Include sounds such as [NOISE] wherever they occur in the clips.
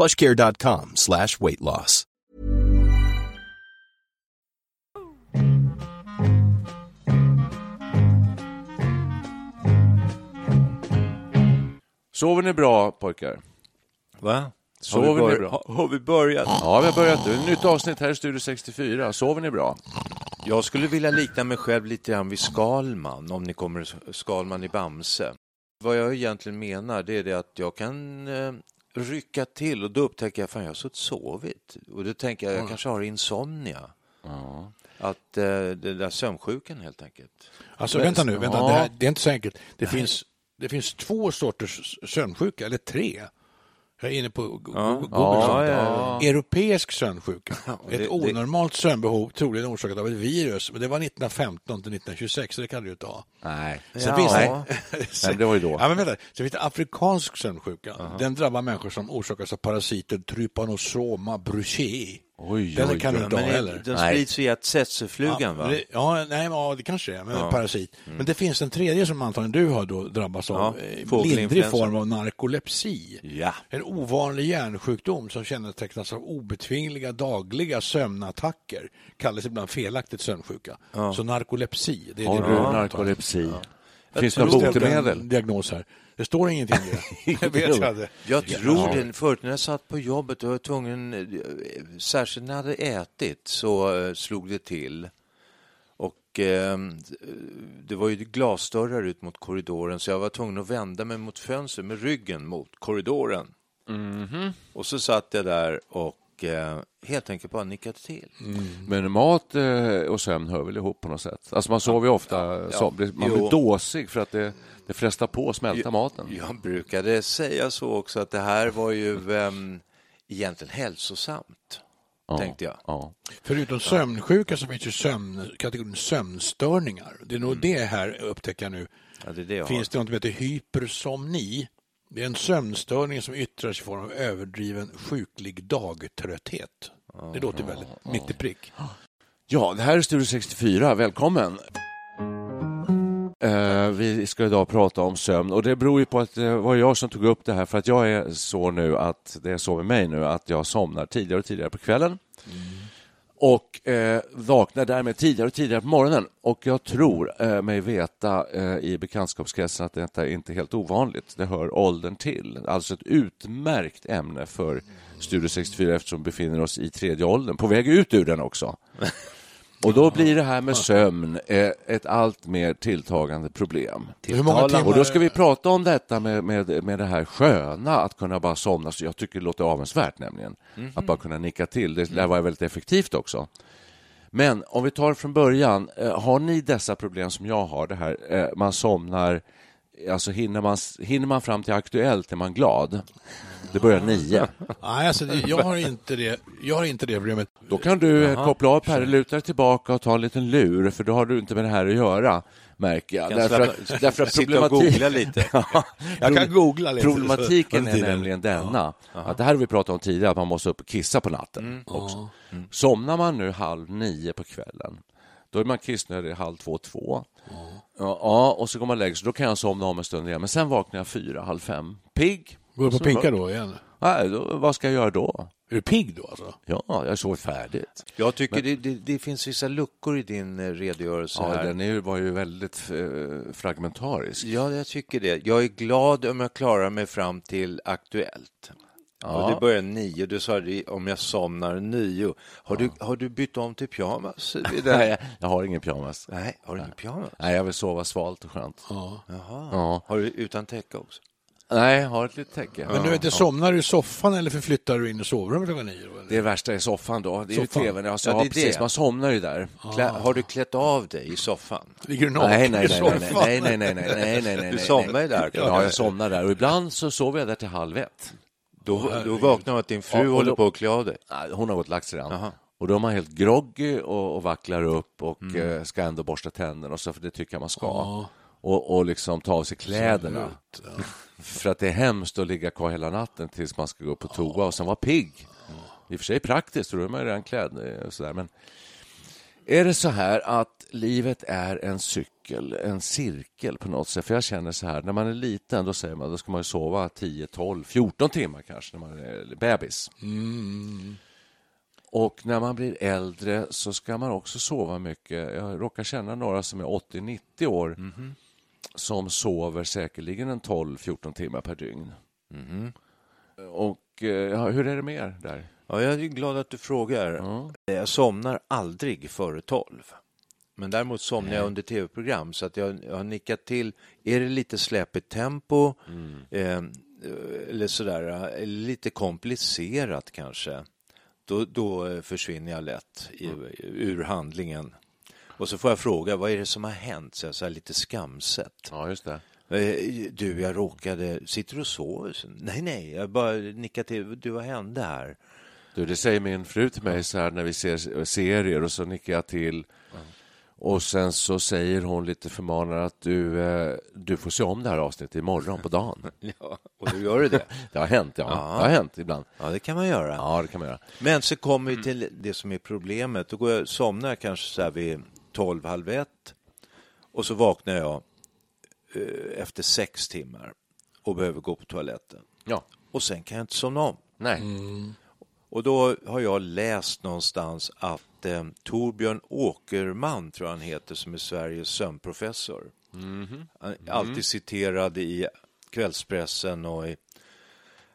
plushcare.com slash weight loss. Sover ni bra pojkar? Va? Sover har, vi ni bra? har, har vi börjat? Ja, vi har börjat. Ett nytt avsnitt här i Studio 64. Sover ni bra? Jag skulle vilja likna mig själv lite grann vid Skalman, om ni kommer Skalman i Bamse. Vad jag egentligen menar det är det att jag kan eh, rycka till och då upptäcker jag fan jag har suttit sovit. Och då tänker jag jag kanske har insomnia. Att eh, det där sömnsjukan helt enkelt. Alltså vänta nu, vänta, Ja. det, här, det är inte så enkelt. Det finns, det finns två sorters sömnsjuka, eller tre. Jag är inne på. Google. Ja, ja, ja. Europeisk sömnsjuka. [LAUGHS] det- Ett det- onormalt sömnbehov, troligen orsakat av ett virus. Men det var 1915 till 1926, så det kan du ju inte ha. Nej. Sen finns det, Nej, [LAUGHS] det var ju då. Ja, men vänta. Sen finns det afrikansk sömnsjuka. Den drabbar människor som orsakas av parasiten Trypanosoma brucei. Oj, Den oj, kan du inte ha heller. den sprids via tsetseflugan va? det, ja, nej, ja, det kanske är, men parasit. Men det finns en tredje som antagligen du har då drabbats av. Ja, eh, lindrig form av narkolepsi. Ja. En ovanlig hjärnsjukdom som kännetecknas av obetvingliga dagliga sömnattacker. Kallas ibland felaktigt sömnsjuka. Så narkolepsi. Det är Har det du narkolepsi? Finns det något botemedel? diagnos här. Det står ingenting i det. [LAUGHS] Jag vet jag tror det. Förut när jag satt på jobbet och var tvungen, särskilt när jag hade ätit, så eh, slog det till. Och eh, det var ju glasdörrar ut mot korridoren så jag var tvungen att vända mig mot fönstret med ryggen mot korridoren. Och så satt jag där och eh, helt enkelt bara nickade till. Men mat eh, och sömn hör väl ihop på något sätt? Alltså man sover ju ofta, så, blir- man Jo. blir dåsig för att det, det frestar på att smälta maten. Jag brukade säga så också att det här var ju ehm, egentligen hälsosamt, Ja, tänkte jag. Ja. Förutom sömnsjuka så finns ju sömn, kategorin sömnstörningar. Det är nog Mm. det här upptäcker jag nu. Ja, det det jag finns det något som heter hypersomni. Det är en sömnstörning som yttrar sig i form av överdriven sjuklig dagtrötthet. Det låter väldigt mitt i prick. ja, det här är Studio 64. Välkommen! Eh, vi ska idag prata om sömn och det beror ju på att det var jag som tog upp det här för att jag är så nu att det är så med mig nu att jag somnar tidigare och tidigare på kvällen och eh, vaknar därmed tidigare och tidigare på morgonen. Och jag tror eh, mig veta eh, i bekantskapskretsen att detta är inte helt ovanligt. Det hör åldern till. Alltså ett utmärkt ämne för Studio 64 eftersom vi befinner oss i tredje åldern, på väg ut ur den också. [LAUGHS] Och då blir det här med sömn eh, ett allt mer tilltagande problem. Hur många timmar- Och då ska vi prata om detta med, med, med det här sköna, att kunna bara somna. Så jag tycker det låter avundsvärt nämligen. Att bara kunna nicka till. Det lär vara väldigt effektivt också. Men om vi tar från början, eh, har ni dessa problem som jag har? Det här, eh, man somnar, alltså hinner man, hinner man fram till Aktuellt är man glad. Det börjar nio. Nej, alltså, jag, har inte det, jag har inte det problemet. Då kan du eh, koppla av Per, luta dig tillbaka och ta en liten lur, för då har du inte med det här att göra, märker jag. Därför slappa- att, därför att sitta och problematik- googla lite. [LAUGHS] Ja, Jag kan googla lite. Problematiken är nämligen denna, att det här har vi pratat om tidigare, att man måste upp och kissa på natten också. Somnar man nu halv nio på kvällen, då är man kissnödig halv två, två. Ja, ja, och så går man lägger sig, då kan jag somna om en stund igen, men sen vaknar jag fyra, halv fem, pigg. Går du på pinka då- igen? Nej, då, vad ska jag göra då? Är du pigg då alltså? Ja, jag sovit färdigt. Jag tycker det, det, det finns vissa luckor i din eh, redogörelse Ja, här. den är, var ju väldigt eh, fragmentarisk. Ja, jag tycker det. Jag är glad om jag klarar mig fram till Aktuellt. Och det börjar nio. Du sa det om jag somnar nio. Har, du, har du bytt om till pyjamas? [LAUGHS] Nej, jag har ingen pyjamas. Nej, har du ingen pyjamas? Nej, jag vill sova svalt och skönt. Ja. Jaha. Ja. Har du utan täcke också? Nej, jag har ett litet täcke. Men du vet, inte, somnar du i soffan eller förflyttar du in i sovrummet klockan nio? Då, eller? Det värsta är soffan då. Det är ju Soffan. tvn. Alltså, Ja, ja, det är precis. det. Man somnar ju där. Klä, har du klätt av dig i soffan? Ligger du naken Nej, nej, i nej, soffan? nej, nej, nej, nej, nej, nej, nej. Du somnar ju där. Ja, jag somnar där. Och ibland så sover jag där till halv ett. Då, då vaknar du att din fru Ja, och håller då- på att klä av dig. Hon har gått och lagt sig redan. Jaha. Och då är man helt groggy och, och vacklar upp och eh, ska ändå borsta tänderna och så, för det tycker jag man ska. Ja. Och, och liksom ta av sig kläderna. [LAUGHS] För att det är hemskt att ligga kvar hela natten tills man ska gå på toa och sen vara pigg. I och för sig praktiskt, för då är man ju redan klädd. eh, och Sådär. Men är det så här att livet är en cykel, en cirkel på något sätt? För jag känner så här, när man är liten då säger man då ska man ju sova 10, 12, 14 timmar kanske när man är bebis. Och när man blir äldre så ska man också sova mycket. Jag råkar känna några som är 80-90 år som sover säkerligen en 12-14 timmar per dygn. Och eh, ja, hur är det med er där? Ja, jag är glad att du frågar. Jag somnar aldrig före tolv. Men däremot somnar jag under tv-program så att jag, jag har nickat till. Är det lite släpigt tempo eh, eller sådär, eh, lite komplicerat kanske, då, då eh, försvinner jag lätt i, ur handlingen. Och så får jag fråga, vad är det som har hänt? Så jag så lite skamset. Ja, just det. Eh, Du, jag råkade... Sitter du och sover? Så, Nej, nej, jag bara nickar till. Du, vad hände här? Du, det säger min fru till mig så här när vi ser serier och så nickar jag till. Och sen så säger hon lite förmanande att du, eh, du får se om det här avsnittet imorgon på dagen. [LAUGHS] Ja, och då gör du det. [LAUGHS] Det har hänt, ja. Det har hänt ibland. Ja, det kan man göra. Ja, det kan man göra. Men så kommer vi till det som är problemet. Då går jag, somnar jag kanske så här vid tolv, halv ett och så vaknar jag eh, efter sex timmar och behöver gå på toaletten. Ja. Och sen kan jag inte somna om. Nej. Och då har jag läst någonstans att eh, Torbjörn Åkerman, tror jag han heter, som är Sveriges sömnprofessor. Han är alltid citerad i kvällspressen och i,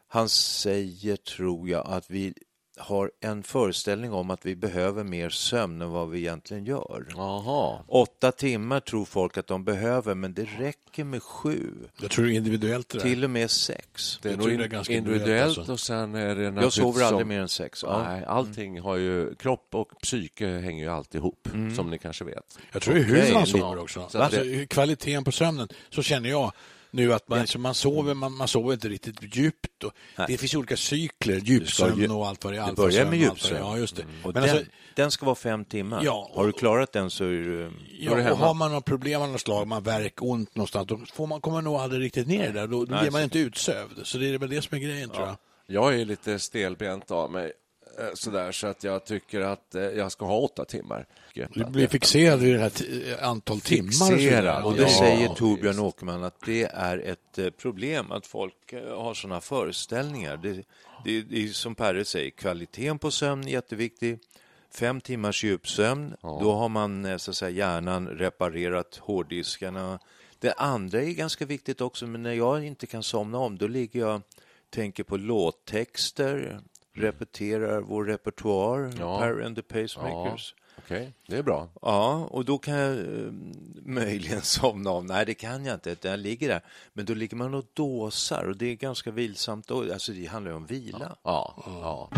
han säger, tror jag, att vi har en föreställning om att vi behöver mer sömn än vad vi egentligen gör. Jaha. Åtta timmar tror folk att de behöver, men det räcker med sju, Jag tror det är individuellt det där. till och med sex. Det är nog tror det är in- ganska individuellt individuellt, alltså. och sen är det Jag sover aldrig som- mer än sex. Nej, allting har ju... Kropp och psyke hänger ju alltid ihop, som ni kanske vet. Jag tror det är hur man sover också. Alltså, det- Kvaliteten på sömnen, så känner jag nu att man, så man, sover, man, man sover inte riktigt djupt. Och det finns olika cykler, djupsömn ju- och allt vad det är. det börjar med djupsömn. Ja, just det. Och Men den, alltså, den ska vara fem timmar. Ja, och- Har du klarat den så är du... ja, och har man något problem av något slag, man värk, ont någonstans, då får man, kommer man nog aldrig riktigt ner där. Då, då blir man inte utsövd. Så det är väl det som är grejen, tror jag. Jag är lite stelbent av mig, sådär, så att jag tycker att eh, jag ska ha åtta timmar. Du blir fixerad vid det här t- antal timmar. och. Fixerad, Och det Ja, säger. Torbjörn Åkerman att det är ett eh, problem att folk eh, har sådana föreställningar. Det, det, det är som Perre säger, kvaliteten på sömn är jätteviktig. Fem timmars djupsömn, då har man eh, så att säga, hjärnan reparerat hårddiskarna. Det andra är ganska viktigt också, men när jag inte kan somna om, då ligger jag tänker på låttexter, repeterar vår repertoar, Ja. Perry and the Pacemakers. Okej, det är bra. Ja, och då kan jag eh, möjligen [LAUGHS] somna om. Nej, det kan jag inte. Jag ligger där. Men då ligger man och dåsar och det är ganska vilsamt. Då. Alltså, det handlar ju om vila. Ja, ja.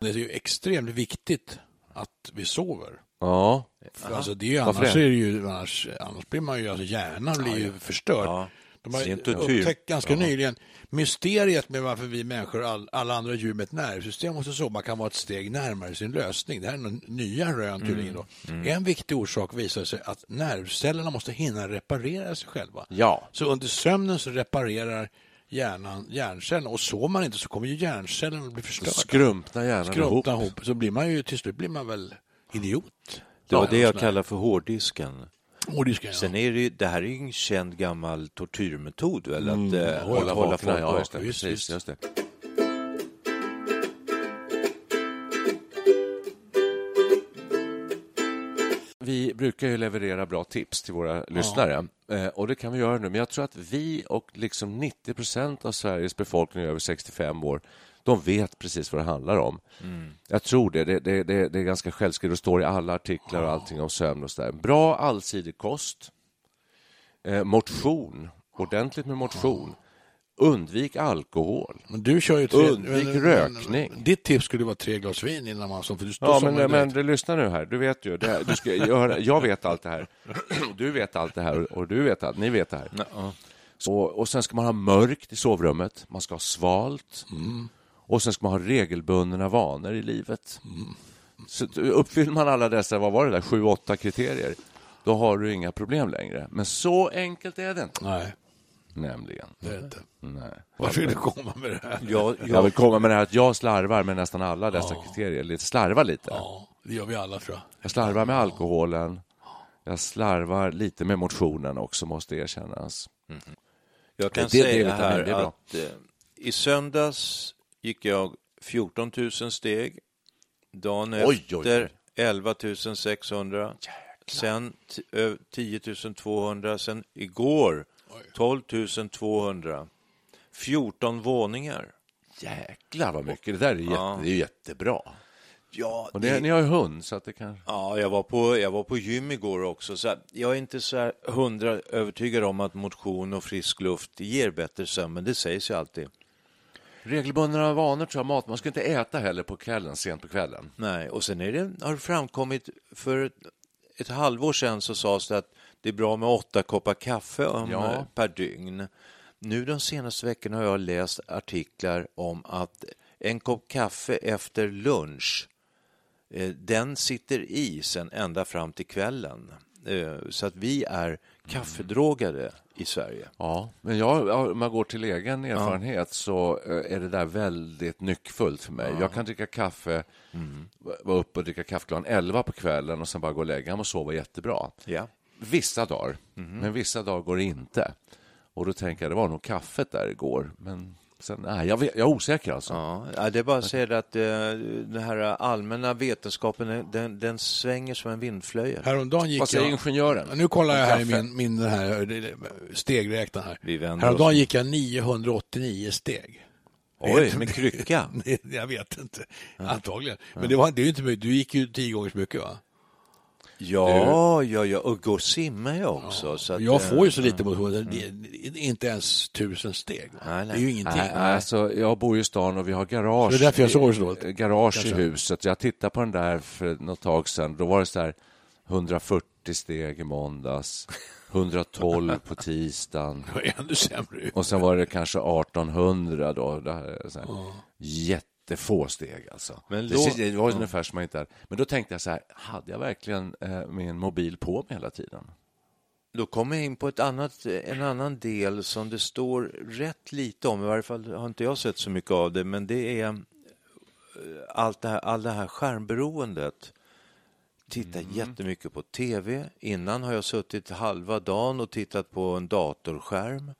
Det är ju extremt viktigt att vi sover. ja. För alltså det är ju, annars, är det ju, annars, annars blir man ju, alltså hjärnan blir ju förstörd. De har upptäckt ganska nyligen mysteriet med varför vi människor och all, alla andra djur med ett nervsystem måste sova kan vara ett steg närmare sin lösning. Det här är nya rön tydligen. Då. En viktig orsak visar sig att nervcellerna måste hinna reparera sig själva. Ja. Så under sömnen så reparerar hjärnan hjärncellerna och sover man inte så kommer ju hjärncellerna att bli förstörda. Skrumpna hjärnan Skrumpna ihop. ihop. Så blir man ju till slut blir man väl idiot. Det var det jag kallar för hårddisken. Och det ska. Sen är det, ju- det här är ju en känd gammal tortyrmetod, väl? Att Mm, eh, hålla, hålla folk ja, just det. Precis, visst. just det. Vi brukar ju leverera bra tips till våra lyssnare. Eh, och det kan vi göra nu. Men jag tror att vi och liksom 90 procent av Sveriges befolkning över 65 år de vet precis vad det handlar om. Jag tror det. Det, det, det, det är ganska självskrivet. Det står i alla artiklar och allting om sömn och sådär. Bra allsidig kost. Eh, motion. Ordentligt med motion. Undvik alkohol. Men du kör ju tre, Undvik men- rökning. Men, ditt tips skulle vara tre glas vin innan man somnar. för du- Ja, men, men du, lyssna nu här. Du vet ju. Det, du ska göra, jag vet allt det här. [CLEARS THROAT] Du vet allt det här och du vet allt. Ni vet det här. Så, och sen ska man ha mörkt i sovrummet. Man ska ha svalt. Och sen ska man ha regelbundna vanor i livet. Så uppfyller man alla dessa, vad var det där, sju, åtta kriterier, då har du inga problem längre. Men så enkelt är det inte, Nej, nämligen. det är inte. Nej. Varför vill du komma med det här? Jag, Jag jag, vill komma med det här att jag slarvar med nästan alla dessa kriterier. Lite slarvar lite. Ja, det gör vi alla tror jag. Jag slarvar med alkoholen. Jag slarvar lite med motionen också, måste erkännas. jag kan Det- det- det är säga här det är bra. att eh, i söndags gick jag 14 000 steg. Dagen Oj, oj, oj. efter 11 600. Sen t- ö- 10 200. Sen igår 12 200. 14 våningar. Jäklar vad mycket. Det där är, jätte, Ja. det är jättebra. Ja, Och det, ni har ju hund, så att det kan... Ja, jag var, på, jag var på gym igår också. Så jag är inte så här hundra övertygad om att motion och frisk luft ger bättre sömn, men det sägs ju alltid. Regelbundna vanor tror jag, mat. Man ska inte äta heller på kvällen, sent på kvällen. Nej, och sen är det, har det framkommit för ett, ett halvår sedan så sades det att det är bra med åtta koppar kaffe om, Ja. eh, per dygn. Nu de senaste veckorna har jag läst artiklar om att en kopp kaffe efter lunch, eh, den sitter i sen ända fram till kvällen. Eh, Så att vi är kaffedrogade i Sverige. Ja, men jag, ja, om jag går till egen erfarenhet så eh, är det där väldigt nyckfullt för mig. Jag kan dricka kaffe, vara uppe och dricka kaffe klockan 11 på kvällen och sen bara gå och lägga mig och sova jättebra. Ja. Vissa dagar, men vissa dagar går det inte. Och då tänker jag, det var nog kaffet där igår. Men sen, nej, jag, vet, jag är osäker alltså. Ja, det är bara att säga att eh, den här allmänna vetenskapen den, den svänger som en vindflöjel. Häromdagen gick Vad säger jag... ingenjören? Nu kollar jag här i min, min den här stegräknaren här. Vi vänder Häromdagen oss. gick jag 989 steg. Oj, med krycka. [LAUGHS] jag vet inte. Antagligen. Men det, var, det är ju inte mycket. Du gick ju tio gånger så mycket va? Ja, ja, ja, och går och simmar jag också. Så att, jag får ju så eh, lite motion. Det är Inte ens tusen steg. Nej, nej. Det är ju ingenting. Nej, alltså, jag bor ju i stan och vi har garage, Det är därför jag sover så garage i huset. Jag tittade på den där för något tag sedan. Då var det så här 140 steg i måndags, 112 på tisdagen. [LAUGHS] Det var ännu sämre. Och sen var det kanske 1800 då. Det här, är så här, Jättefå steg alltså. Men det, då- ser- det var ungefär som man inte hade. Men då tänkte jag så här, hade jag verkligen eh, min mobil på mig hela tiden? Då kommer jag in på ett annat, en annan del som det står rätt lite om. I varje fall har inte jag sett så mycket av det, men det är eh, allt det här, all det här skärmberoendet. Tittar jättemycket på tv. Innan har jag suttit halva dagen och tittat på en datorskärm.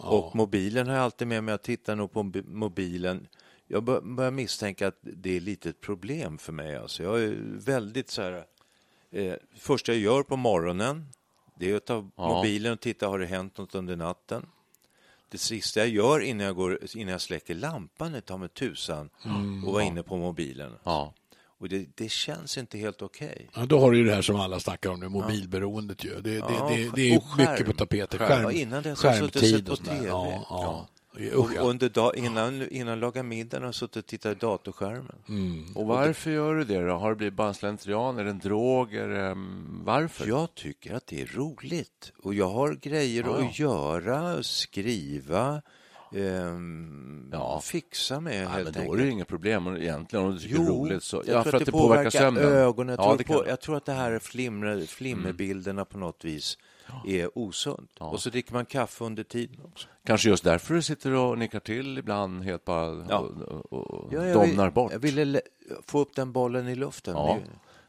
Och mobilen har jag alltid med mig. Jag tittar nog på mobi- mobilen. Jag bör- börjar misstänka att det är lite ett problem för mig. Alltså jag är väldigt så här... Eh, första jag gör på morgonen det är att ta Ja. mobilen och titta, har det hänt något under natten? Det sista jag gör innan jag, går, innan jag släcker lampan är ta mig tusan och vara inne på mobilen. Ja. Och det, det känns inte helt okej. Ja, då har du ju det här som alla snackar om nu, mobilberoendet ju. Det, det, Ja, det, det är mycket på tapeten. Skärm. Ja, innan dess har jag suttit på. TV. Och under dag, innan, innan jag lagar middagen har jag suttit och tittat i datorskärmen. Mm. Och varför gör du det då? Har det blivit bara en slentrian? Är det en drog? Är det, mm, varför? Jag tycker att det är roligt och jag har grejer Ja, ja. att göra, skriva, ehm, Ja. fixa med Ja, helt men då är enkelt. det inget problem egentligen om du tycker det är roligt. Så. jag Ja, tror för att att det det påverkar sömnen. ögonen. Jag, Ja, tror det på, jag tror att det här flimmer, flimmerbilderna på något vis är osunt. Och så dricker man kaffe under tiden också. Kanske just därför du sitter och nickar till ibland helt bara Ja. och, och, och Ja, jag domnar vill- bort. Jag ville få upp den bollen i luften. Ja,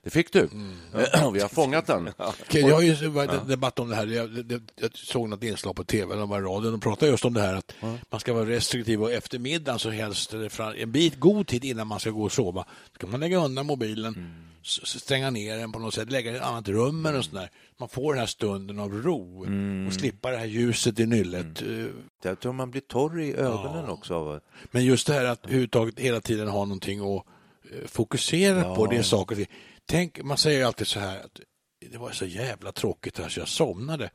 Det- fick du. Mm. Och [CLEARS THROAT] vi har fångat den. Okej, jag har ju varit en debatt om det här. Jag, det- jag såg något inslag på tv eller var radion. De pratade just om det här att man ska vara restriktiv och eftermiddagen så helst en bit god tid innan man ska gå och sova ska man lägga undan mobilen s- stänga ner den på något sätt, lägga den i ett annat rum eller sånt där. Man får den här stunden av ro och slippa det här ljuset i nyllet. Eh, Jag tror man blir torr i ögonen också av att... Men just det här att överhuvudtaget hela tiden ha någonting att eh, fokusera på, det är saker. Tänk, man säger ju alltid så här att det var så jävla tråkigt här så jag somnade.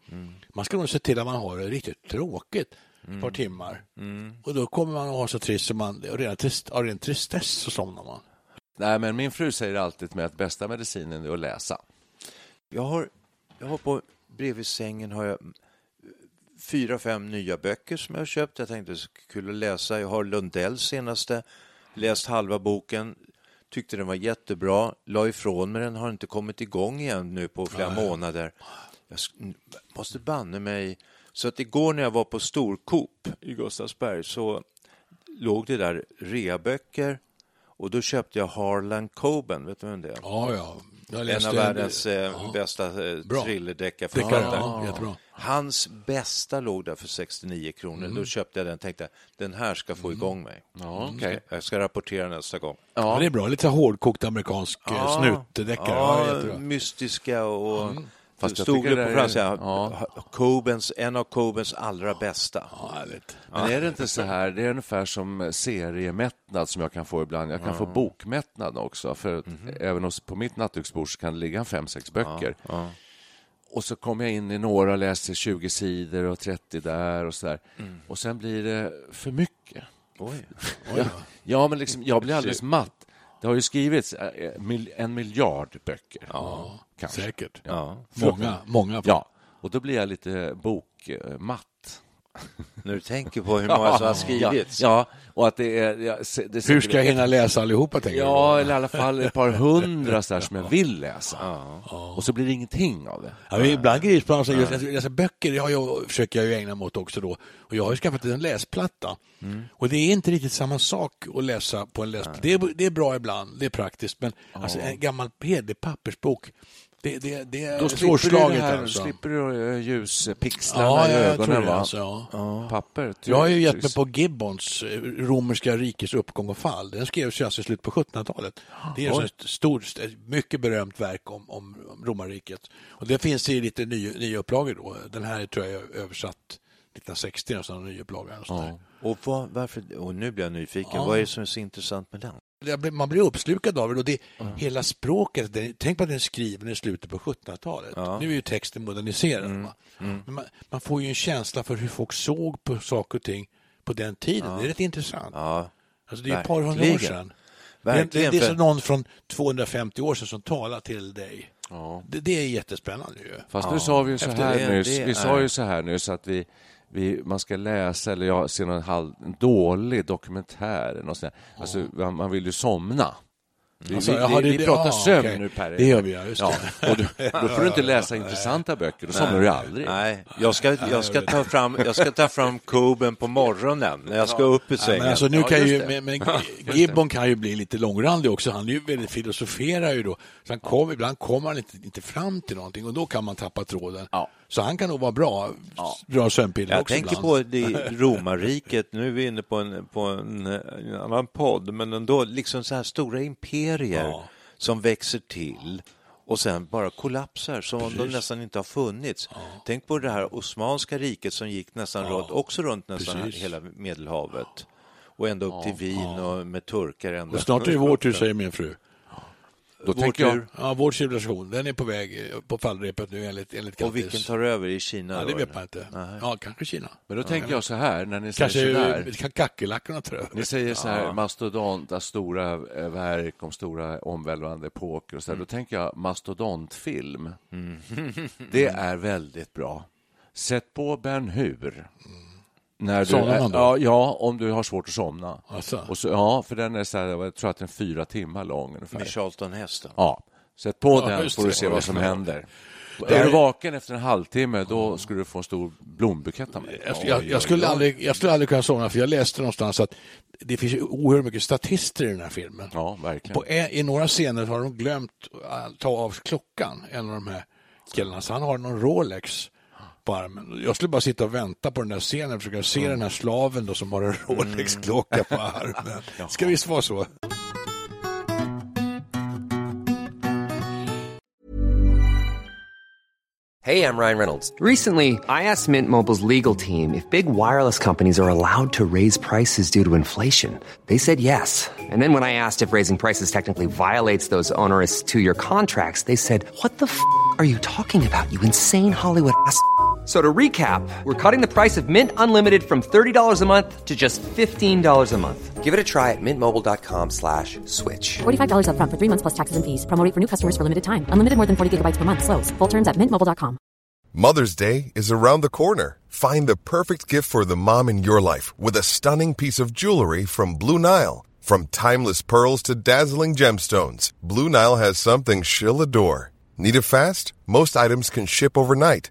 Man ska nog se till att man har det riktigt tråkigt ett par timmar. Och då kommer man att ha så trist som man, och redan trist, av ren tristess så somnar man. Nej, men min fru säger alltid med att bästa medicinen är att läsa. Jag har, jag har på, bredvid sängen har jag fyra, fem nya böcker som jag har köpt. Jag tänkte det är kul att läsa. Jag har Lundells senaste, läst halva boken, tyckte den var jättebra, la ifrån mig den, har inte kommit igång igen nu på flera månader. Jag måste banne mig... Så att igår när jag var på Storkop i Gustavsberg så låg det där reaböcker och då köpte jag Harlan Coben, vet du vem det är? Ja, ja. Jag En läste av världens eh, ja. bästa eh, thrillerdeckare. ja, jättebra. Hans bästa låg där för 69 kronor. Mm. Då köpte jag den och tänkte den här ska få igång mig. Ja, okej. Jag ska rapportera nästa gång. Ja. Det är bra, lite hårdkokt amerikansk ja. snutdeckare. Ja, ja, mystiska och... Fast jag Stod det på är- franska, ja. Cobens, en av Cobens allra bästa. Ja, härligt. Men är det inte så här, det är ungefär som seriemättnad som jag kan få ibland. Jag kan få bokmättnad också, för att även på mitt nattduksbord så kan det ligga fem, sex böcker. Och så kommer jag in i några och läser 20 sidor och 30 där och så där. Och sen blir det för mycket. Oj. [LAUGHS] Ja, ja men liksom, jag blir alldeles matt. Det har ju skrivits eh, mil- en miljard böcker. Ja, kanske. Säkert. Ja. Många, många. Ja, och då blir jag lite bokmatt. När du tänker på hur många som har [LAUGHS] skrivits. Ja, ja, och att det är... Ja, det Hur ska jag hinna läsa allihopa, tänker Ja, du? eller i alla fall ett par hundra så som jag vill läsa. Och så blir det ingenting av det. Ja, men ibland grips man, alltså, just, alltså, läsa böcker det har jag, försöker jag ju ägna mig åt också då. Och jag har ju skaffat en läsplatta. Och det är inte riktigt samma sak att läsa på en läsplatta. Det är, det är bra ibland, det är praktiskt, men alltså, en gammal pappersbok, det, det, det Då slipper du, det här, alltså. slipper du eh, ljuspixlarna Ja, i ja, jag ögonen. va? Alltså, ja. Papper. Jag har ju gett mig på Gibbons eh, romerska rikes uppgång och fall. Den skrevs ju alltså i slutet på 1700-talet. Det är en stor, ett mycket berömt verk om, om romarriket. Och det finns i lite nya, nya upplagor då. Den här tror jag är översatt 1960, en sån ny upplaga. Och. Och vad, varför, och nu blir jag nyfiken. Vad är det som är så intressant med den? Man blir uppslukad av det och det, hela språket, det, tänk på att den är skriven i slutet på 1700-talet. Nu är ju texten moderniserad. va? Men man, man får ju en känsla för hur folk såg på saker och ting på den tiden. Det är rätt intressant. Ja, Alltså det är ett par hundra år Verkligen. sedan. Det, det, verkligen. det är för- som någon från 250 år sedan som talar till dig. Ja. Det, det är jättespännande ju. Fast nu sa vi ju så Efter här det- nyss, det vi sa ju så här nyss att vi, vi, man ska läsa eller jag ser någon halv, en dålig dokumentär något sånt där. Alltså, man, man vill ju somna. Vi, Alltså, vi, jaha, vi, det- vi pratar ja, sömn okej. nu Per. Det gör vi, ja, just ja. [LAUGHS] Och du, då får du inte läsa intressanta böcker, då somnar du aldrig. Nej, jag ska, jag, ska ta fram, jag ska ta fram Coben på morgonen när jag ska upp ur Ja, sängen. men alltså nu Ja, kan ju, men, men Gibbon kan ju bli lite långrandig också. Han är ju väldigt filosoferar ju då. Så han kom, ibland kommer han inte, inte fram till någonting och då kan man tappa tråden. Ja. Så han kan nog vara bra, bra sömnpiller Jag också tänker ibland. på det romarriket, nu är vi inne på en, på en, en annan podd, men ändå liksom så här stora imperier Ja. som växer till och sen bara kollapsar som om de nästan inte har funnits. Tänk på det här Osmanska riket som gick nästan runt, också runt nästan Precis. hela Medelhavet och ända upp till Wien och med turkar ända Och snart är det vår tur, säger min fru. Då Vår tänker jag, tur. Ja, vår civilisation, den är på väg eh, på fallrepet nu enligt, enligt Och vilken tar över i Kina? Ja, det vet man inte. Nej. Ja, kanske Kina. men då tänker jag så här, när ni säger så Kanske kan kackerlackorna ta över. Ni säger så här, mastodont, alltså stora verk om stora omvälvande epoker och så där. Då tänker jag mastodontfilm. [LAUGHS] Det är väldigt bra. Sätt på Ben Hur. När du man då? ja, ja, om du har svårt att somna. Alltså. Och så, ja, för den är så här, jag tror att den är fyra timmar lång ungefär. Med Charlton Heston. Ja, sätt på Ja, den just får du se vad som händer. Där- Är du vaken efter en halvtimme, då skulle du få en stor blombukett av mig. Jag, jag, jag, skulle aldrig, jag skulle aldrig kunna somna, för jag läste någonstans att det finns oerhört mycket statister i den här filmen. Ja, verkligen. På, I några scener har de glömt att ta av klockan, en av de här killarna, så han har någon Rolex på armen. Jag skulle bara sitta och vänta på den där scenen och försöka se mm. den här slaven då som har en mm. Rolex-klocka på [LAUGHS] armen. Ska visst vara så. Hej, jag Ryan Reynolds. Recently, I asked Mint Mobiles legal team if big wireless companies are allowed to raise prices due to inflation. They said yes. And then when I asked if raising prices technically violates those onerous two-year contracts, they said, what the f*** are you talking about, you insane Hollywood ass?" F- So to recap, we're cutting the price of Mint Unlimited from $30 a month to just $15 a month. Give it a try at mintmobile.com slash switch. $45 upfront for three months plus taxes and fees. Promo for new customers for limited time. Unlimited more than 40 gigabytes per month. Slows. Full terms at mintmobile.com. Mother's Day is around the corner. Find the perfect gift for the mom in your life with a stunning piece of jewelry from Blue Nile. From timeless pearls to dazzling gemstones, Blue Nile has something she'll adore. Need it fast? Most items can ship overnight.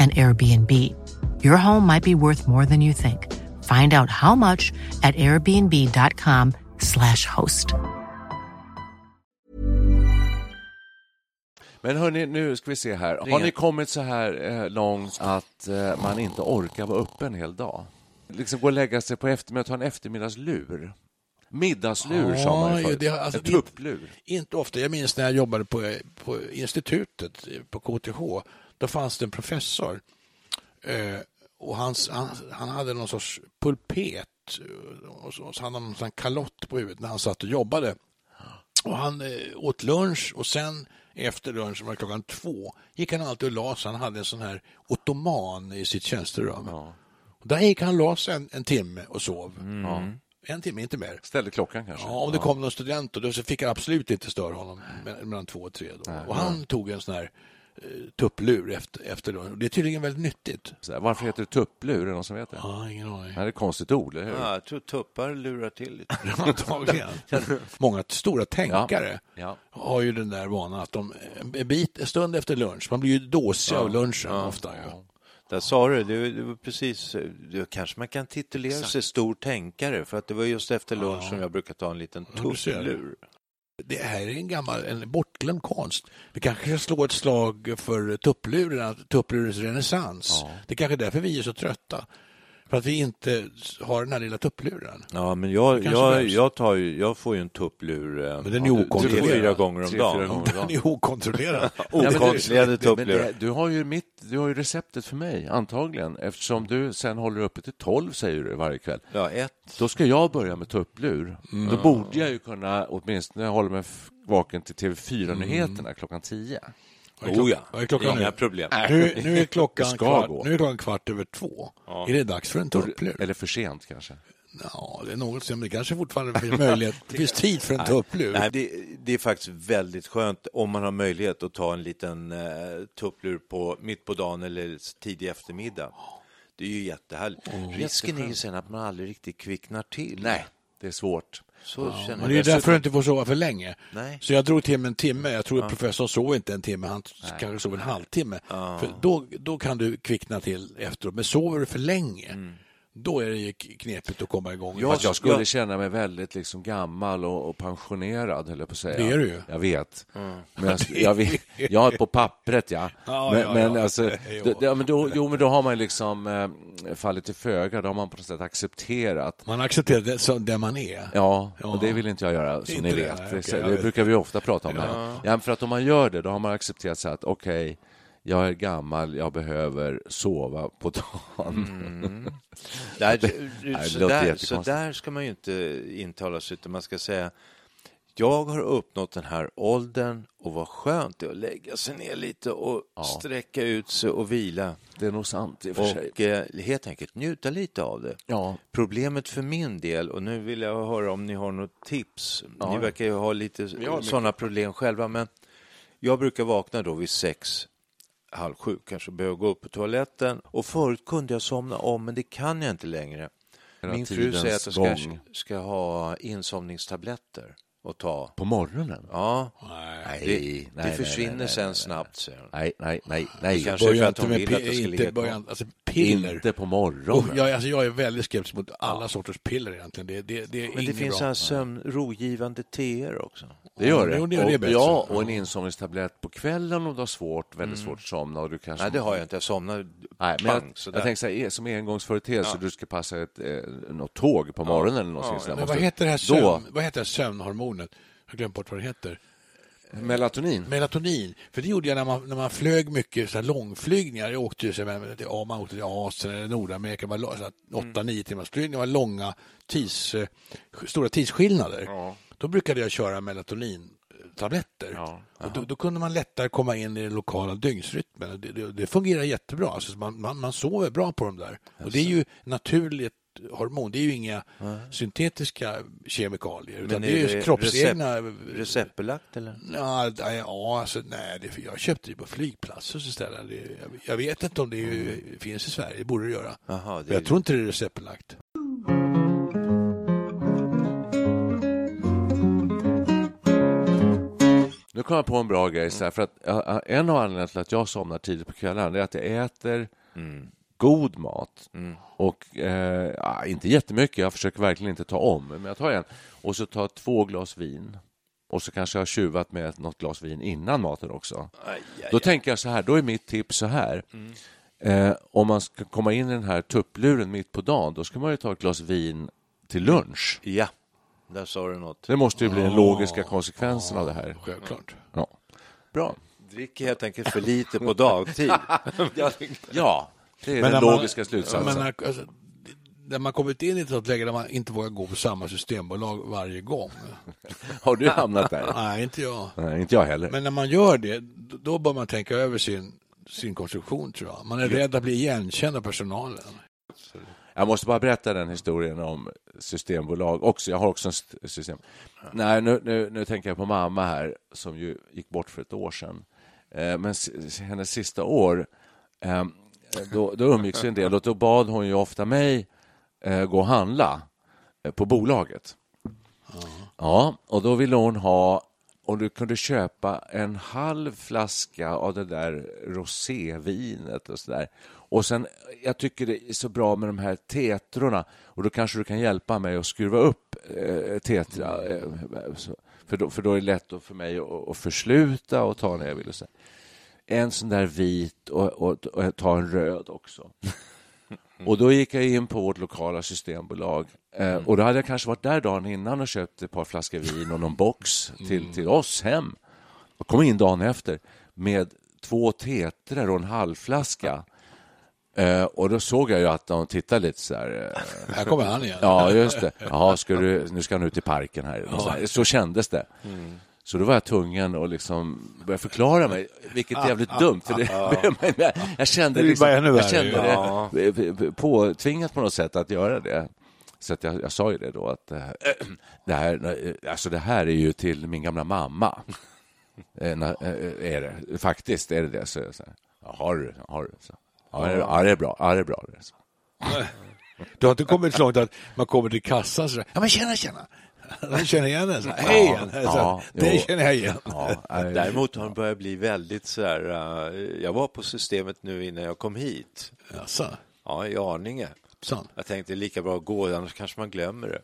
an Airbnb. Your home might be worth more than you think. Find out how much at airbnb.com/slash host. Men hörni, nu ska vi se här. Har ni kommit så här eh, långt att eh, man inte orkar vara uppe en hel dag? Liksom gå och lägga sig på eftermiddagen, ta en eftermiddagslur. Middagslur sa man ju Ja, förut. det alltså, en tupplur. Inte ofta. Jag minns när jag jobbade på, på institutet på KTH. Då fanns det en professor eh, och hans, han, han hade någon sorts pulpet eh, och så, så hade han här kalott på huvudet när han satt och jobbade. Och han eh, åt lunch och sen efter lunch, var klockan två, gick han alltid och la sig. Han hade en sån här ottoman i sitt tjänsterum. Och där gick han och la sig en, en timme och sov. Ja. En timme, inte mer. Ställde klockan kanske? Ja, om det kom någon student då, så fick jag absolut inte störa honom me- mellan två och tre. Då. och han tog en sån här tupplur efter, efter då. Det är tydligen väldigt nyttigt. Så här, Varför heter det tupplur? Är det någon som vet det? Ja, ingen aning. Det är ett konstigt ord, eller hur? Ja, jag tror tuppar lurar till lite. [LAUGHS] Antagligen. [LAUGHS] Många stora tänkare Ja. har ju den där vanan att de en bit, en stund efter lunch, man blir ju dåsig av lunchen ofta. Ja. Där sa du, det, det var precis, det, kanske man kan titulera sig stor tänkare för att det var just efter lunch som jag brukar ta en liten Ja, tupplur. Det här är en gammal, en bortglömd konst. Vi kanske ska slå ett slag för tuppluren, tupplurens renässans. Det är kanske är därför vi är så trötta. För att vi inte har den här lilla tuppluren. Ja, men jag, jag, jag, tar ju, jag får ju en tupplur eh, Men den är tre, okontrollerad. fyra gånger om Tre, dagen. gånger. [LAUGHS] Den är okontrollerad. [LAUGHS] Men tupplur. Du har ju mitt, du har ju receptet för mig, antagligen, eftersom du sen håller uppe till 12, säger du, varje kväll. Ja, ett. Då ska jag börja med tupplur. Då borde jag ju kunna åtminstone hålla mig vaken till TV4-nyheterna klockan 10. Oh ja, klockan inga nu? problem. Nu, nu, är klockan kvart, nu är klockan kvart över två. Är det dags för en tupplur? Eller för sent kanske. Ja, det är något som det kanske fortfarande finns möjlighet. Det [LAUGHS] finns tid för en tupplur. Nej, det, det är faktiskt väldigt skönt om man har möjlighet att ta en liten eh, tupplur på, mitt på dagen eller tidig eftermiddag. Det är ju jättehärligt. Risken är ju sen att man aldrig riktigt kvicknar till. Nej, det är svårt. Så känner Men det är därför du inte får sova för länge. Nej. Så jag drog till med en timme. Jag tror att professorn sov inte en timme, han kanske sov en halvtimme. För då, då kan du kvickna till efteråt. Men sover du för länge, då är det ju knepigt att komma igång. Jag, Fast jag skulle jag- känna mig väldigt liksom gammal och, och pensionerad, höll jag på att säga. Det är du ju. Jag vet. Men jag, jag, vet jag är på pappret, ja. [LAUGHS] Ja, men, ja, ja. Alltså, [LAUGHS] då, ja, men då, jo, men då har man liksom eh, fallit till föga. Då har man på något sätt accepterat. Man accepterar det som den man är. Ja, Ja. och det vill inte jag göra, som Inte ni vet. det, jag det brukar vi ofta prata om. Här. Ja, för att om man gör det, då har man accepterat sig att okej, jag är gammal, jag behöver sova på dagen. [LAUGHS] Där, det så, där, så där ska man ju inte intala sig, utan man ska säga jag har uppnått den här åldern och vad skönt det är att lägga sig ner lite och sträcka ut sig och vila. Det är nog sant i och för sig. Och eh, helt enkelt njuta lite av det. Ja. Problemet för min del, och nu vill jag höra om ni har något tips. Ja. Ni verkar ju ha lite sådana problem själva, men jag brukar vakna då vid sex halv sju kanske behöver gå upp på toaletten. Och förut kunde jag somna om, men det kan jag inte längre. Min fru säger att jag ska, ska ha insomningstabletter att ta. På morgonen? Ja, Nej, det, nej, det nej, försvinner nej, nej, sen nej, snabbt, hon. Nej, nej, nej, nej. Kanske för Börja att inte hon med vill att pi- ska inte ligga börja, kvar. alltså piller. Inte på morgonen. jag, alltså, jag är väldigt skeptisk mot alla sorters piller egentligen. Det, det, det är Men det finns så bra. här sömnrogivande teer också. Det gör det. Jo, det- det är och, bättre. ja, och en insomningstablett på kvällen om du har svårt, väldigt Mm. svårt att somna. Och du kanske... Nej, det har jag inte. Jag somnar Nej, men bang, jag, jag tänker så här, som engångsföreteelse, du ska passa ett, eh, något tåg på morgonen eller Ja, sådär. Men Måste- vad heter det här, Då, sömn, vad heter det här sömnhormonet? Jag har glömt bort vad det heter. melatonin. Melatonin. För det gjorde jag när man, när man flög mycket så här långflygningar. Jag åkte ju så här, till, ja, man åkte till Asien eller Nordamerika. Det var lo- så här Mm. åtta, nio timmars flygningar. Det var långa tids, eh, stora tidsskillnader. Då brukade jag köra melatonintabletter. Ja. Och då, då kunde man lättare komma in i den lokala dygnsrytmen. Det, det, det fungerar jättebra. Alltså man, man, man sover bra på dem där. Och det är ju naturligt hormon. Det är ju inga syntetiska kemikalier. Utan Men det är ju kroppsegna... recept- Receptbelagt eller? Ja, nej, ja alltså, nej det, jag köpte det på flygplatser istället. Det, jag, jag vet inte om det är, finns i Sverige, det borde det göra. Jaha, det Men jag tror inte det är receptbelagt. Nu kom jag på en bra grej, så här, för att en av anledningarna till att jag somnar tidigt på kvällen är att jag äter god mat. Och eh, ja, inte jättemycket, jag försöker verkligen inte ta om, men jag tar en. Och så tar jag två glas vin. Och så kanske jag har tjuvat med något glas vin innan maten också. Då tänker jag så här, då är mitt tips så här. Eh, om man ska komma in i den här tuppluren mitt på dagen, då ska man ju ta ett glas vin till lunch. Ja, där sa du något. Det måste ju bli den logiska konsekvensen av det här. Självklart. Ja. Bra. Dricker helt enkelt för lite på dagtid. [LAUGHS] Ja, det är när den man- logiska slutsatsen. Men när, alltså, när man kommit in i ett sånt läge där man inte vågar gå på samma systembolag varje gång. [LAUGHS] Har du hamnat där? Nej, inte jag. Nej, inte jag heller. Men när man gör det, då bör man tänka över sin, sin konstruktion, tror jag. Man är rädd att bli igenkänd av personalen. Jag måste bara berätta den historien om systembolag också. Jag har också en st- system. Nej, nu, nu, nu tänker jag på mamma här som ju gick bort för ett år sedan. Eh, men hennes sista år, eh, då, då umgicks en del och då bad hon ju ofta mig eh, gå och handla eh, på bolaget. Ja, och då ville hon ha och du kunde köpa en halv flaska av det där rosévinet och så där. Och sen, jag tycker det är så bra med de här tetrorna och då kanske du kan hjälpa mig att skruva upp eh, tetra. Eh, för, då, för då är det lätt för mig att, att försluta och ta när jag vill. Och så. En sån där vit och, och, och ta en röd också. Och då gick jag in på vårt lokala systembolag eh, och då hade jag kanske varit där dagen innan och köpt ett par flaskor vin och någon box till, till oss hem. Och kom in dagen efter med två tetrar och en halvflaska. Eh, och då såg jag ju att de tittade lite så här. Eh, Här kommer han igen. Ja, just det. Jaha, ska du, nu ska han ut i parken här. Så, så kändes det. Så då var jag tvungen att liksom börja förklara mig, vilket är jävligt dumt. För det, [LAUGHS] [LAUGHS] jag, kände, liksom, jag kände det påtvingat på något sätt att göra det. Så att jag, jag sa ju det då att eh, [CLEARS THROAT] det här, alltså det här är ju till min gamla mamma. [LAUGHS] Eh, eh, Är det. Faktiskt är det det. Så jag ja, har du? Har du? Så. Ja, det är- ja, det är bra. Ja, det är bra. Så. Du har inte kommit så långt att man kommer till kassan och så ja men tjena tjena. De känner igen en. så här, Hej igen. Så, ja, det jo. känner jag igen. Ja, Däremot har den börjat bli väldigt så här... eh, jag var på systemet nu innan jag kom hit. Jaså, Ja, i Arninge. sant. Jag tänkte lika bra att gå, annars kanske man glömmer det.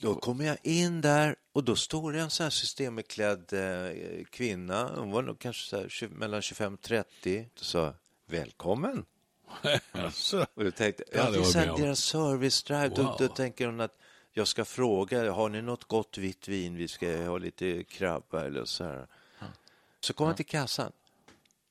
Då kommer jag in där och då står det en sån här systembeklädd eh, kvinna. Hon var nog kanske så här, 20, mellan 25 och 30. [LAUGHS] Och sa välkommen. Och jag tänkte, Ja, ja, det är så här deras service drive. Då, Wow. då tänker hon att jag ska fråga, har ni något gott vitt vin? Vi ska ha lite krabba eller så här. Så kommer jag till kassan.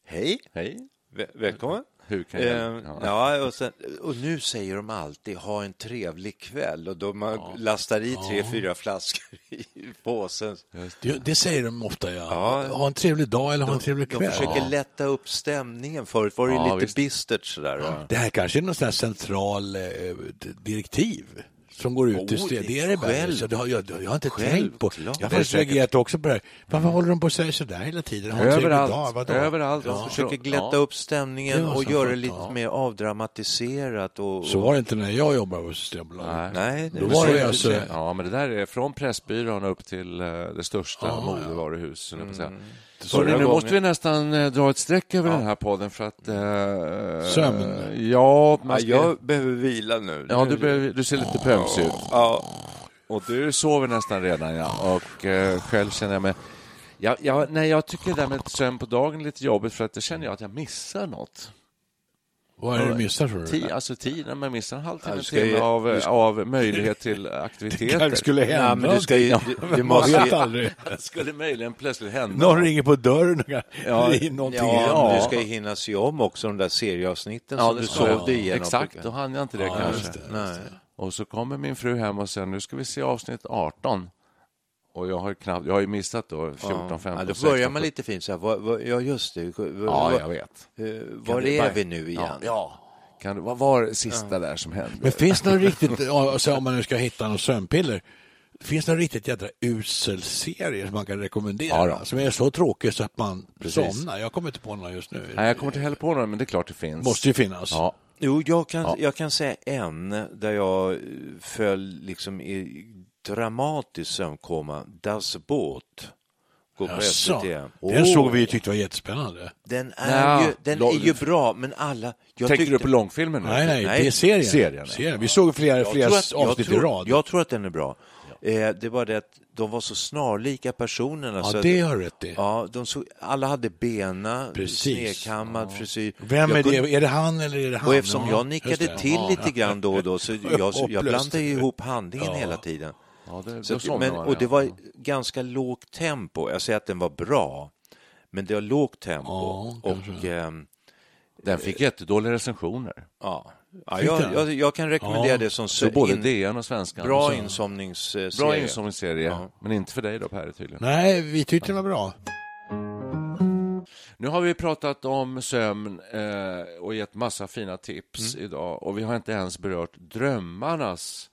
Hej, Hej. Väl- välkommen. Hur kan jag... Eh, ja, och, sen, och nu säger de alltid ha en trevlig kväll och då man lastar i tre, fyra flaskor i påsen. Det, det säger de ofta, ja. Ja. Ha en trevlig dag eller ha en trevlig De kväll. försöker Ja. lätta upp stämningen. Förut var det Ja, lite visst. bistert sådär. Det här kanske är någon sån central eh, direktiv som går ut Oh, städer. det Det är det själv- Så det har, jag, jag har inte självklart. tänkt på. Jag har faktiskt reagerat också på det här. Varför håller de på att säga sådär hela tiden? Ha en trevlig dag, Överallt. vadå? överallt. De försöker glätta Ja. upp stämningen och så göra det lite ja. mer avdramatiserat. Och, Så och, var det inte när jag jobbade på Systembolaget. Nej. Nej, Då det var så det alltså-. Ja, men det där är från Pressbyrån upp till eh, det största Ja, ja. säga. Mm. Så Förra nu gången- måste vi nästan eh, dra ett streck över den här podden för att... Eh, Sömn. Ja, Ja, ska, jag behöver vila nu. ja du, behöver, du ser lite pömsig ut. Ja. Och du sover nästan redan, ja. Och eh, själv känner jag mig... Ja, ja, nej, jag tycker det där med sömn på dagen är lite jobbigt för att det känner jag att jag missar något. Vad är det du missar tror du? Ti, alltså tiden, man missar en halvtimme, Ja, ju- av, du ska- av möjlighet till aktiviteter. [LAUGHS] kanske skulle hända Ja, men du ska någonting. du, [LAUGHS] måste vet aldrig. [LAUGHS] Det skulle möjligen plötsligt hända. Någon ringer på dörren och Ja, det någonting. ja, Ja. du ska ju hinna se om också de där serieavsnitten som det du sovde igenom. Exakt, då hann jag inte det Ja, kanske. det. Nej. Och så kommer min fru hem och säger nu ska vi se avsnitt 18. Och jag har, knappt, jag har ju missat då 14, 15, ja, då 16. börjar man lite fint så här, vad, vad, ja just det, vad, Ja, jag vet. var är bara- vi nu igen? Ja, ja. Kan vad var det sista där som hände? Men finns det något riktigt, alltså om man nu ska hitta något sömnpiller, finns det någon riktigt jädra usel serie som man kan rekommendera? Ja. Som är så tråkig så att man Precis. somnar? Jag kommer inte på någon just nu. Nej, jag kommer inte heller på några, men det är klart det finns. Måste ju finnas. Ja, Jo, jag kan, Ja. jag kan säga en där jag föll liksom i dramatisk sömnkoma. Das Boot. Går på Jaså, SVT. Den såg vi och tyckte var jättespännande. Den är, Nja, ju, den är ju bra, men alla... Jag Tänker tyckte- du på långfilmen nu? Nej, nej, det är serien. serien, serien. Vi såg flera, Jag flera jag avsnitt tror, i rad. Jag tror att den är bra. Eh, det var det att de var så snarlika personerna. ja, så det att, har du rätt i. ja, de såg, alla hade bena, Precis. snedkammad frisyr. Vem Jag är kunde- det? Är det han eller är det han? Och eftersom Ja, jag just nickade det. till Ja. lite grann då och då så [LAUGHS] jag, jag Hopplöst. blandade ihop handlingen Ja. hela tiden. Ja, det, Så att, men, och det ja. var ganska lågt tempo. Jag säger att den var bra, men det var lågt tempo. Ja, och ehm, Den fick jättedåliga recensioner. ja, ja jag, den? jag, jag kan rekommendera Ja. det som Så både in- DN och Svenskan. bra insomningsserie. Bra insomningsserie, Ja. men inte för dig då Per tydligen. Nej, vi tyckte det var bra. Nu har vi pratat om sömn eh, och gett massa fina tips Mm. idag och vi har inte ens berört drömmarnas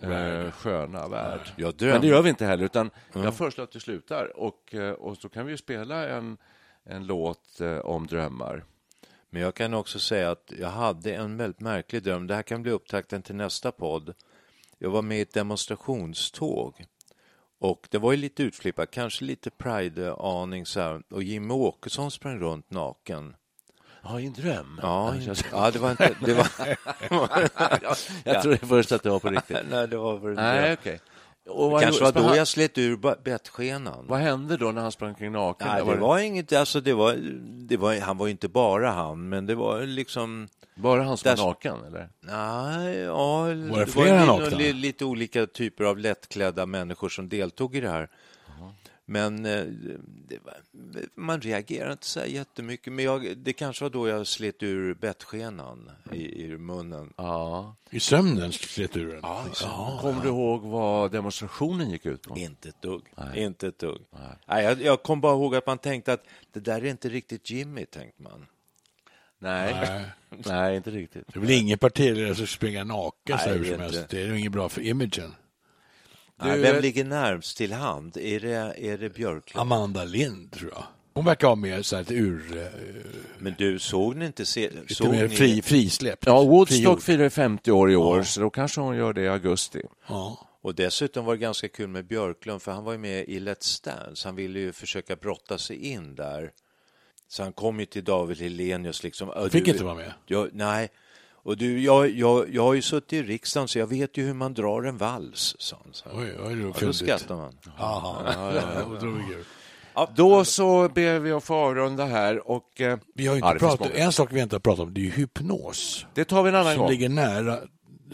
eh, sköna värld. Jag Men det gör vi inte heller, utan jag föreslår att du slutar och, eh, och så kan vi ju spela en, en låt eh, om drömmar. Men jag kan också säga att jag hade en väldigt märklig dröm. Det här kan bli upptakten till nästa podd. Jag var med i ett demonstrationståg. Och det var ju lite utflippat, kanske lite Pride-aning så här. Och Jimmy Åkesson sprang runt naken. Ja, i en dröm. Ja, ja det var inte... Det var, [LAUGHS] jag, jag trodde först att det var på riktigt. nej, det var väl Nej, okej. Och vad, Kanske var då jag slet ur bettskenan. vad hände då när han sprang kring naken? Nej, det var inget, alltså det var, det var, han var ju inte bara han, men det var liksom, Bara han som Där- naken, eller? nej, ja, Var det det flera var nakna? li, lite olika typer av lättklädda människor som deltog i det här. Men eh, det var, man reagerar inte så här jättemycket, men jag, det kanske var då jag slet ur bettskenan i, i munnen. Ja. I sömnen slet ur den. Kommer du ihåg vad demonstrationen gick ut på? Inte ett dugg. Inte ett dugg. Nej. jag, jag kom bara ihåg att man tänkte att det där är inte riktigt Jimmy, tänkte man. Nej. Nej. [LAUGHS] Nej, inte riktigt. Det är väl ingen partiledare som springer naken så här Nej, hur som helst. Det är ju inget bra för imagen. Du, vem ligger närmst till hand? Är det, är det Björklund? Amanda Lind, tror jag. Hon verkar ha mer så här ett ur... eh, Men du, såg ni inte... Se, Lite såg mer ni, fri, frisläppt. Ja, Woodstock firar 50 år i år, så då kanske hon gör det i augusti. Ja. Och dessutom var det ganska kul med Björklund, för han var ju med i Let's Dance. Han ville ju försöka brotta sig in där. Så han kom ju till David Hellenius liksom. "Ja, Fick du, inte vara med. Jag, nej. Och du, jag, jag, jag har ju suttit i riksdagen så jag vet ju hur man drar en vals, sa han. Så. Oj, oj, det var Ja, då skrattar man. Aha. Ja, ja, ja. [LAUGHS] Då kul. Då så ber vi att få avrunda här och eh, Vi har Ja, inte pratat, en sak vi inte har pratat om, det är ju hypnos. det tar vi en annan Som gång. ligger nära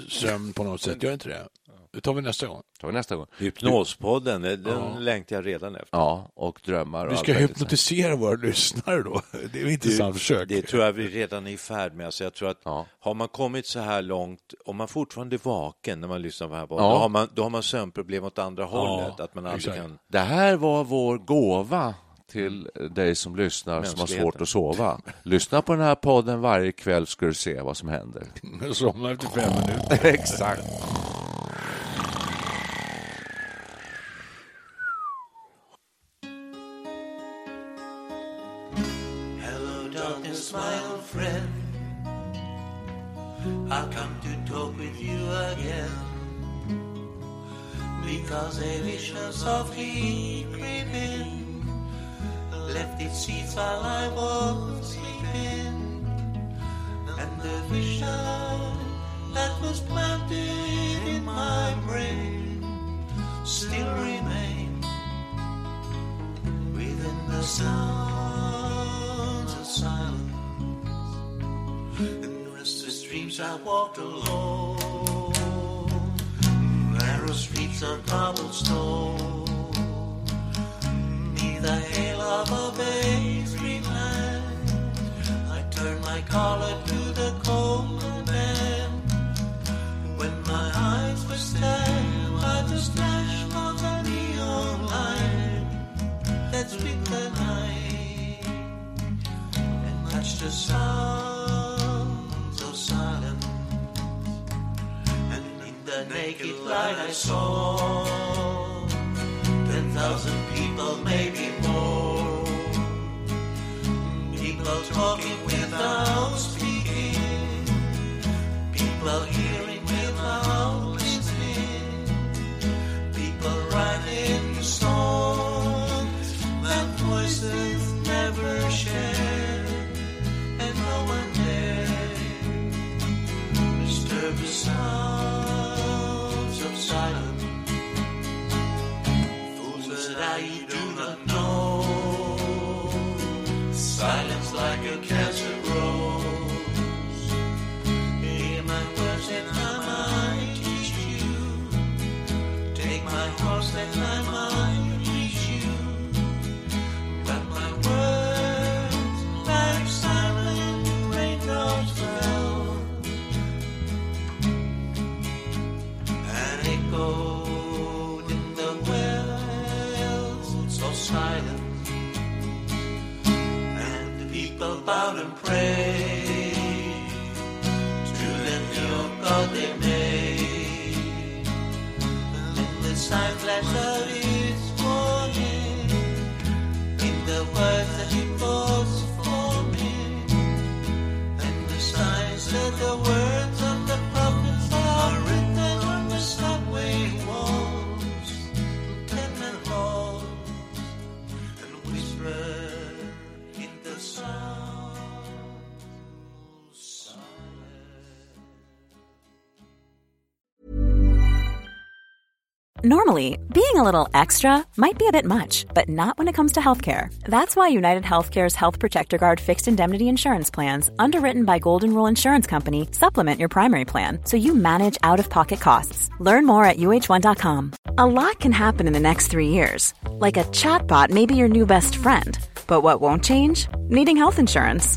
sömn på något sätt. Gör inte det? Det tar vi nästa gång. tar vi nästa gång. Hypnospodden, den den längtar jag redan efter. Ja, och drömmar och Vi allt ska möjligt. hypnotisera våra lyssnare då. [LAUGHS] Det är ett intressant försök. Det tror jag vi redan är i färd med. Alltså jag tror att Ja. har man kommit så här långt, om man fortfarande är vaken när man lyssnar på det här, podden, Ja. då, har man, då har man sömnproblem åt andra hållet. Att man aldrig exakt. kan... Det här var vår gåva till dig som lyssnar som har Mänskligheten. svårt att sova. Lyssna på den här podden varje kväll ska du se vad som händer. [LAUGHS] Somna efter fem minuter. [LAUGHS] Exakt. I've come to talk with you again. Because a vision softly creeping left its seeds while I was sleeping. And the vision that was planted in my brain still remains within the sounds dreams I walked alone, narrow streets of cobblestone. Neath the hail of a bay streetland, I turned my collar to the cold man. When my eyes were stabbed by the flash of a neon light that split the night and touched the sounds the naked light I saw ten thousand people, maybe more. People talking without speaking. as a rich morning in the world. Normally, being a little extra might be a bit much, but not when it comes to healthcare. That's why United Healthcare's Health Protector Guard fixed indemnity insurance plans, underwritten by Golden Rule Insurance Company, supplement your primary plan so you manage out of pocket costs. Learn more at uh1.com. A lot can happen in the next three years. Like a chatbot may be your new best friend. But what won't change? Needing health insurance.